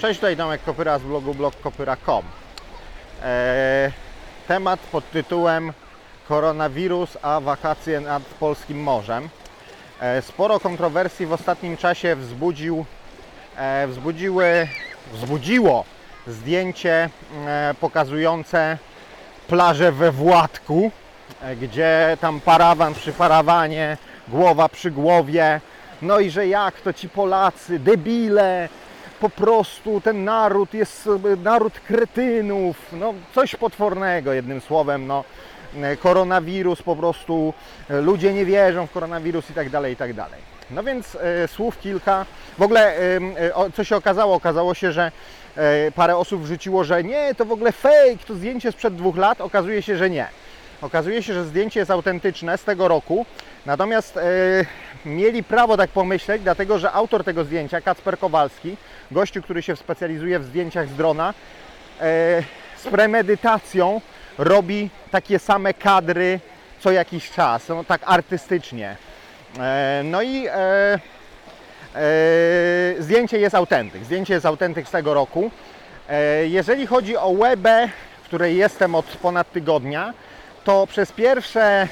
Cześć, tutaj Tomek Kopyra z blogu blogkopyra.com. Eee, temat pod tytułem Koronawirus, a wakacje nad polskim morzem. Eee, sporo kontrowersji w ostatnim czasie wzbudził, e, wzbudziły, wzbudziło zdjęcie e, pokazujące plażę we Władku, e, gdzie tam parawan przy parawanie, głowa przy głowie. No i że jak to ci Polacy, debile, po prostu ten naród jest e, naród kretynów, no coś potwornego jednym słowem, no e, koronawirus po prostu, e, ludzie nie wierzą w koronawirus i tak dalej, i tak dalej. No więc e, słów kilka. W ogóle em, e, o, co się okazało? Okazało się, że e, parę osób wrzuciło, że nie, to w ogóle fake, to zdjęcie sprzed dwóch lat. Okazuje się, że nie. Okazuje się, że zdjęcie jest autentyczne z tego roku, natomiast e, mieli prawo tak pomyśleć, dlatego że autor tego zdjęcia, Kacper Kowalski, gościu, który się specjalizuje w zdjęciach z drona, e, z premedytacją robi takie same kadry co jakiś czas, no, tak artystycznie. E, no i zdjęcie jest autentyk. Zdjęcie jest autentyk z tego roku. Jeżeli chodzi o Webę, w której jestem od ponad tygodnia, to przez pierwsze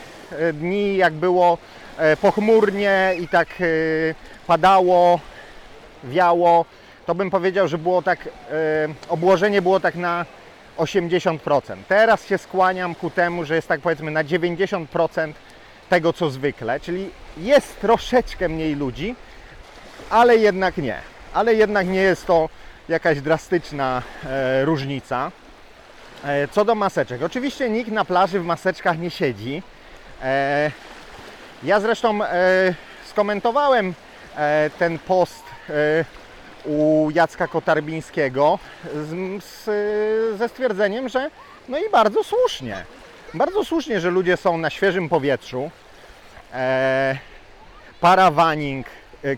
dni, jak było e, pochmurnie i tak e, padało, wiało, to bym powiedział, że było tak, e, obłożenie było tak na 80%. Teraz się skłaniam ku temu, że jest tak powiedzmy na 90% tego co zwykle, czyli jest troszeczkę mniej ludzi, ale jednak nie. Ale jednak nie jest to jakaś drastyczna e, różnica. E, co do maseczek, oczywiście nikt na plaży w maseczkach nie siedzi. E, ja zresztą e, skomentowałem e, ten post u Jacka Kotarbińskiego z, z, ze stwierdzeniem, że no i bardzo słusznie. Bardzo słusznie, że ludzie są na świeżym powietrzu. E, parawaning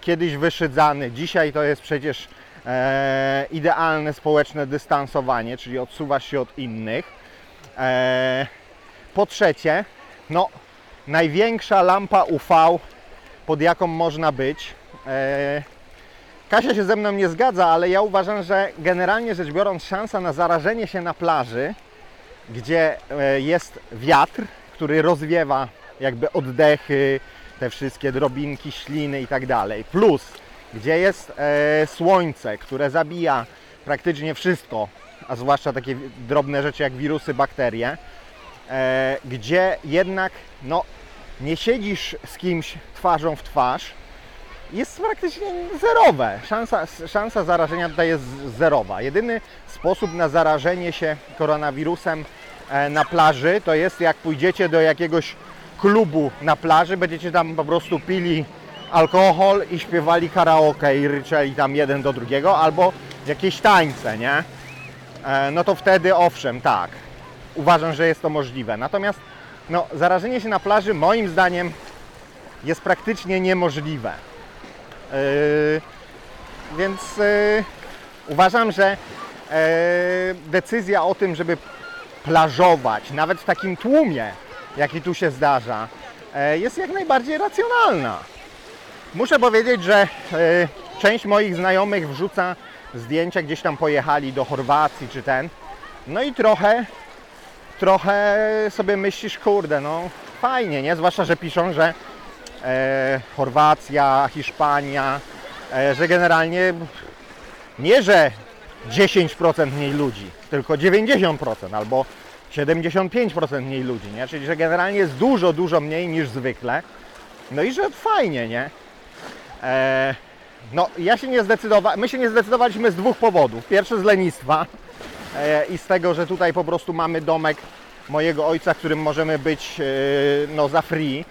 kiedyś wyszydzany, dzisiaj to jest przecież e, idealne społeczne dystansowanie, czyli odsuwasz się od innych. E, po trzecie, no największa lampa UV, pod jaką można być. E, Kasia się ze mną nie zgadza, ale ja uważam, że generalnie rzecz biorąc szansa na zarażenie się na plaży, gdzie e, jest wiatr, który rozwiewa jakby oddechy, te wszystkie drobinki śliny i tak dalej, plus gdzie jest e, słońce, które zabija praktycznie wszystko, a zwłaszcza takie drobne rzeczy jak wirusy, bakterie, gdzie jednak no, nie siedzisz z kimś twarzą w twarz, jest praktycznie zerowe. Szansa, szansa zarażenia tutaj jest zerowa. Jedyny sposób na zarażenie się koronawirusem e, na plaży to jest jak pójdziecie do jakiegoś klubu na plaży, będziecie tam po prostu pili alkohol i śpiewali karaoke i ryczeli tam jeden do drugiego, albo jakieś tańce, nie? E, No to wtedy owszem, tak. Uważam, że jest to możliwe. Natomiast no, zarażenie się na plaży moim zdaniem jest praktycznie niemożliwe. Yy, więc yy, uważam, że yy, decyzja o tym, żeby plażować, nawet w takim tłumie, jaki tu się zdarza, yy, jest jak najbardziej racjonalna. Muszę powiedzieć, że yy, część moich znajomych wrzuca zdjęcia, gdzieś tam pojechali do Chorwacji czy ten, no i trochę, trochę sobie myślisz, kurde, no fajnie, nie? Zwłaszcza, że piszą, że e, Chorwacja, Hiszpania, e, że generalnie nie, że 10% mniej ludzi, tylko 90% albo 75% mniej ludzi, nie? Czyli, że generalnie jest dużo, dużo mniej niż zwykle. No i że fajnie, nie? E, no, ja się nie zdecydowałem, my się nie zdecydowaliśmy z dwóch powodów. Pierwszy z lenistwa i z tego, że tutaj po prostu mamy domek mojego ojca, w którym możemy być e, no, za free.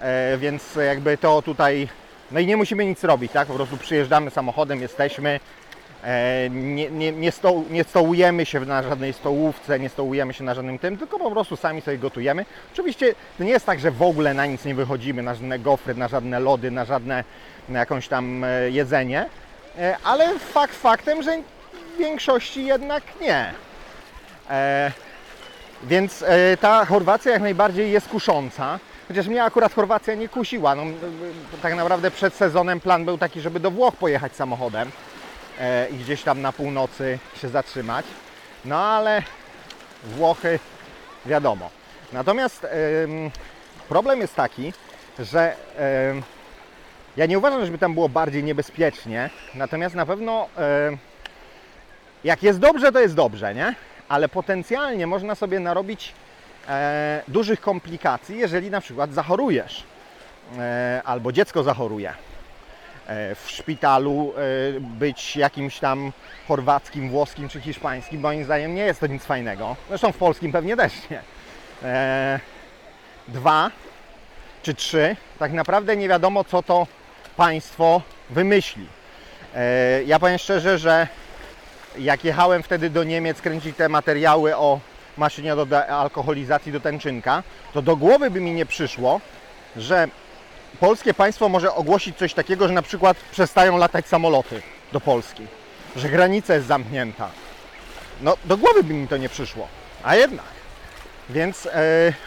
E, więc jakby to tutaj, no i nie musimy nic robić, tak? Po prostu przyjeżdżamy samochodem, jesteśmy, e, nie, nie, nie, nie stołujemy się na żadnej stołówce, nie stołujemy się na żadnym tym, tylko po prostu sami sobie gotujemy. Oczywiście to nie jest tak, że w ogóle na nic nie wychodzimy, na żadne gofry, na żadne lody, na żadne na jakąś tam e, jedzenie, e, ale fakt faktem, że większości jednak nie. E, więc e, ta Chorwacja jak najbardziej jest kusząca. Chociaż mnie akurat Chorwacja nie kusiła. No, tak naprawdę przed sezonem plan był taki, żeby do Włoch pojechać samochodem. e, i gdzieś tam na północy się zatrzymać. No ale Włochy wiadomo. Natomiast em, problem jest taki, że em, ja nie uważam, żeby tam było bardziej niebezpiecznie, natomiast na pewno em, jak jest dobrze, to jest dobrze, nie? Ale potencjalnie można sobie narobić e, dużych komplikacji, jeżeli na przykład zachorujesz e, albo dziecko zachoruje. E, w szpitalu e, być jakimś tam chorwackim, włoskim czy hiszpańskim, moim zdaniem nie jest to nic fajnego. Zresztą w polskim pewnie też nie. E, dwa czy trzy, tak naprawdę nie wiadomo, co to państwo wymyśli. E, ja powiem szczerze, że jak jechałem wtedy do Niemiec kręcić te materiały o maszynie do dealkoholizacji do tęczynka, to do głowy by mi nie przyszło, że polskie państwo może ogłosić coś takiego, że na przykład przestają latać samoloty do Polski, że granica jest zamknięta. No, do głowy by mi to nie przyszło, a jednak. Więc e,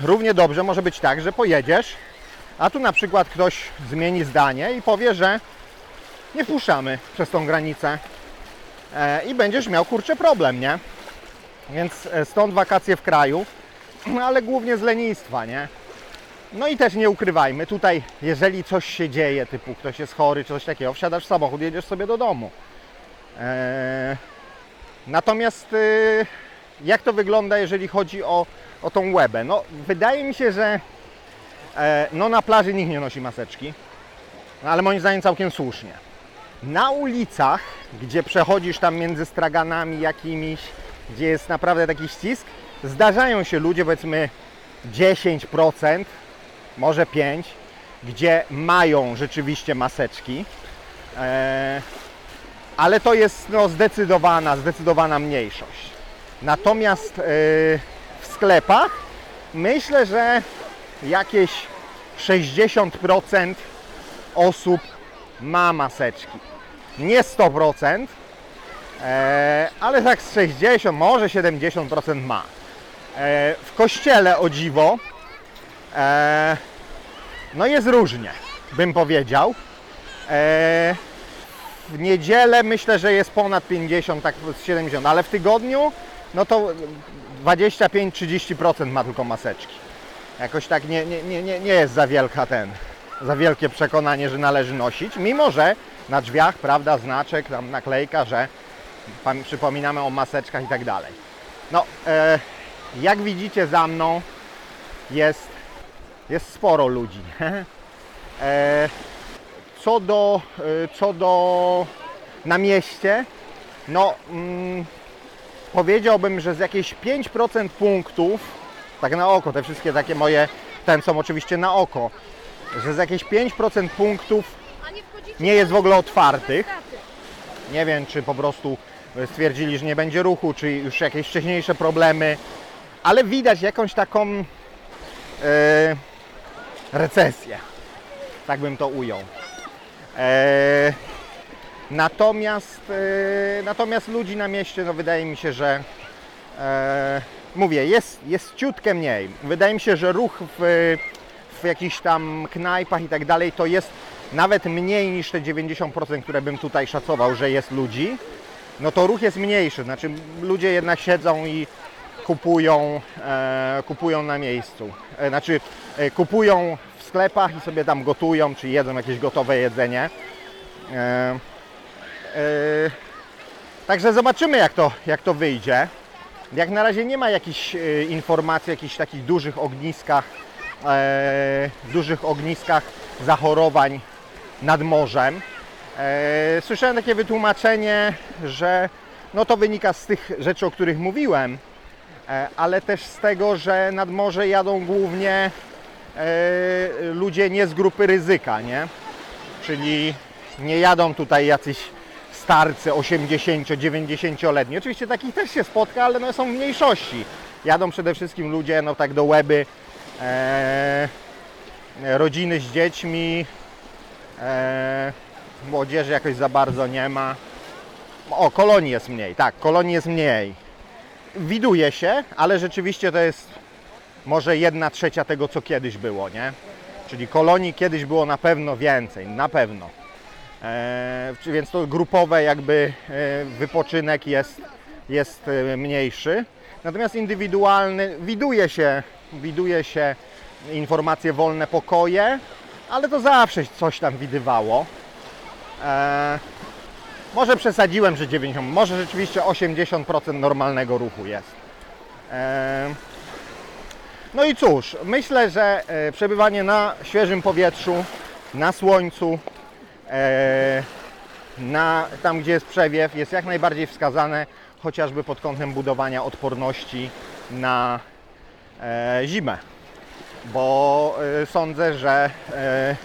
równie dobrze może być tak, że pojedziesz, a tu na przykład ktoś zmieni zdanie i powie, że nie wpuszczamy przez tą granicę i będziesz miał kurczę problem, nie? Więc e, stąd wakacje w kraju, ale głównie z lenistwa, nie? No i też nie ukrywajmy, tutaj jeżeli coś się dzieje, typu ktoś jest chory czy coś takiego, wsiadasz w samochód, jedziesz sobie do domu. Eee, natomiast y, jak to wygląda, jeżeli chodzi o, o tą łebę? No, wydaje mi się, że e, no, na plaży nikt nie nosi maseczki, no, ale moim zdaniem całkiem słusznie. Na ulicach, gdzie przechodzisz tam między straganami jakimiś, gdzie jest naprawdę taki ścisk, zdarzają się ludzie, powiedzmy 10%, może 5, gdzie mają rzeczywiście maseczki, e, ale to jest no, zdecydowana, zdecydowana mniejszość. Natomiast e, w sklepach myślę, że jakieś 60% osób ma maseczki. Nie 100%, e, ale tak z 60, może 70% ma. E, w kościele o dziwo e, no jest różnie, bym powiedział. E, w niedzielę myślę, że jest ponad 50, tak 70, ale w tygodniu no to 25-30% ma tylko maseczki. Jakoś tak nie, nie, nie, nie nie jest za wielka ten, za wielkie przekonanie, że należy nosić, mimo że na drzwiach, prawda, znaczek, tam naklejka, że przypominamy o maseczkach i tak dalej. No, e, jak widzicie za mną jest, jest sporo ludzi. e, co do, e, co do na mieście, no mm, powiedziałbym, że z jakieś 5% punktów, tak na oko, te wszystkie takie moje, ten są oczywiście na oko, że z jakieś 5% punktów nie jest w ogóle otwartych. Nie wiem, czy po prostu stwierdzili, że nie będzie ruchu, czy już jakieś wcześniejsze problemy, ale widać jakąś taką e, recesję. Tak bym to ujął. E, natomiast, e, natomiast ludzi na mieście, no wydaje mi się, że e, mówię, jest, jest ciutkę mniej. Wydaje mi się, że ruch w, w jakichś tam knajpach i tak dalej to jest nawet mniej niż te 90%, które bym tutaj szacował, że jest ludzi. No to ruch jest mniejszy, znaczy ludzie jednak siedzą i kupują, e, kupują na miejscu. E, znaczy e, kupują w sklepach i sobie tam gotują, czy jedzą jakieś gotowe jedzenie. E, e, Także zobaczymy jak to, jak to wyjdzie. Jak na razie nie ma jakichś e, informacji jakichś takich dużych ogniskach, dużych ogniskach zachorowań nad morzem. E, słyszałem takie wytłumaczenie, że no to wynika z tych rzeczy, o których mówiłem, e, ale też z tego, że nad morze jadą głównie e, ludzie nie z grupy ryzyka, nie? Czyli nie jadą tutaj jacyś starcy 80-90-letni. Oczywiście takich też się spotka, ale no są w mniejszości. Jadą przede wszystkim ludzie no tak do łeby, e, rodziny z dziećmi, e, młodzieży jakoś za bardzo nie ma. O, kolonii jest mniej, tak, kolonii jest mniej. Widuje się, ale rzeczywiście to jest może jedna trzecia tego, co kiedyś było, nie? Czyli kolonii kiedyś było na pewno więcej, na pewno. E, więc to grupowe jakby wypoczynek jest, jest e, mniejszy. Natomiast indywidualny widuje się, widuje się informacje wolne pokoje, ale to zawsze coś tam widywało. E, może przesadziłem, że 90, może rzeczywiście 80% normalnego ruchu jest. E, no i cóż, myślę, że e, przebywanie na świeżym powietrzu, na słońcu, e, na, tam gdzie jest przewiew, jest jak najbardziej wskazane, chociażby pod kątem budowania odporności na zimę. Bo e, sądzę, że e,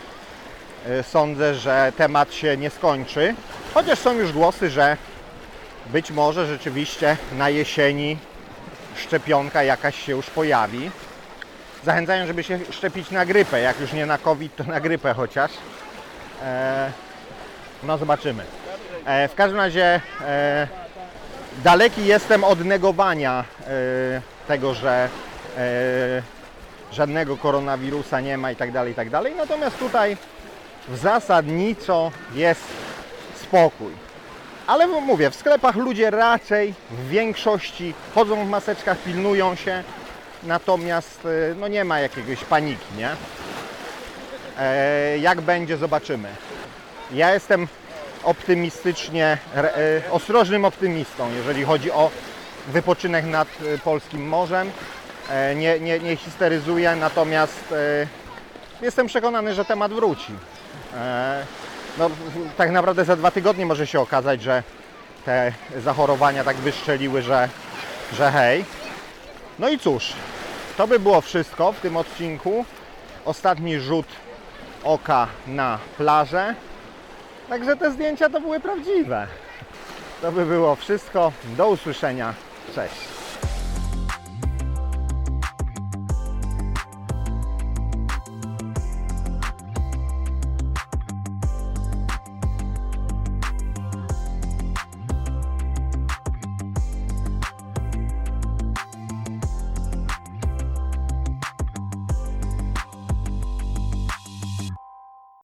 e, sądzę, że temat się nie skończy. Chociaż są już głosy, że być może rzeczywiście na jesieni szczepionka jakaś się już pojawi. Zachęcają, żeby się szczepić na grypę. Jak już nie na COVID, to na grypę chociaż. E, no zobaczymy. E, w każdym razie e, daleki jestem od negowania e, tego, że e, żadnego koronawirusa nie ma i tak dalej, i tak dalej. Natomiast tutaj zasadniczo jest spokój. Ale mówię, w sklepach ludzie raczej w większości chodzą w maseczkach, pilnują się, natomiast e, no nie ma jakiegoś paniki, nie? E, jak będzie, zobaczymy. Ja jestem optymistycznie, re- e, ostrożnym optymistą, jeżeli chodzi o wypoczynek nad e, polskim morzem. E, Nie, nie, nie histeryzuję, natomiast e, jestem przekonany, że temat wróci. E, No, tak naprawdę za dwa tygodnie może się okazać, że te zachorowania tak wystrzeliły, że, że hej. No i cóż, to by było wszystko w tym odcinku. Ostatni rzut oka na plażę. Także te zdjęcia to były prawdziwe. To by było wszystko. Do usłyszenia. Cześć.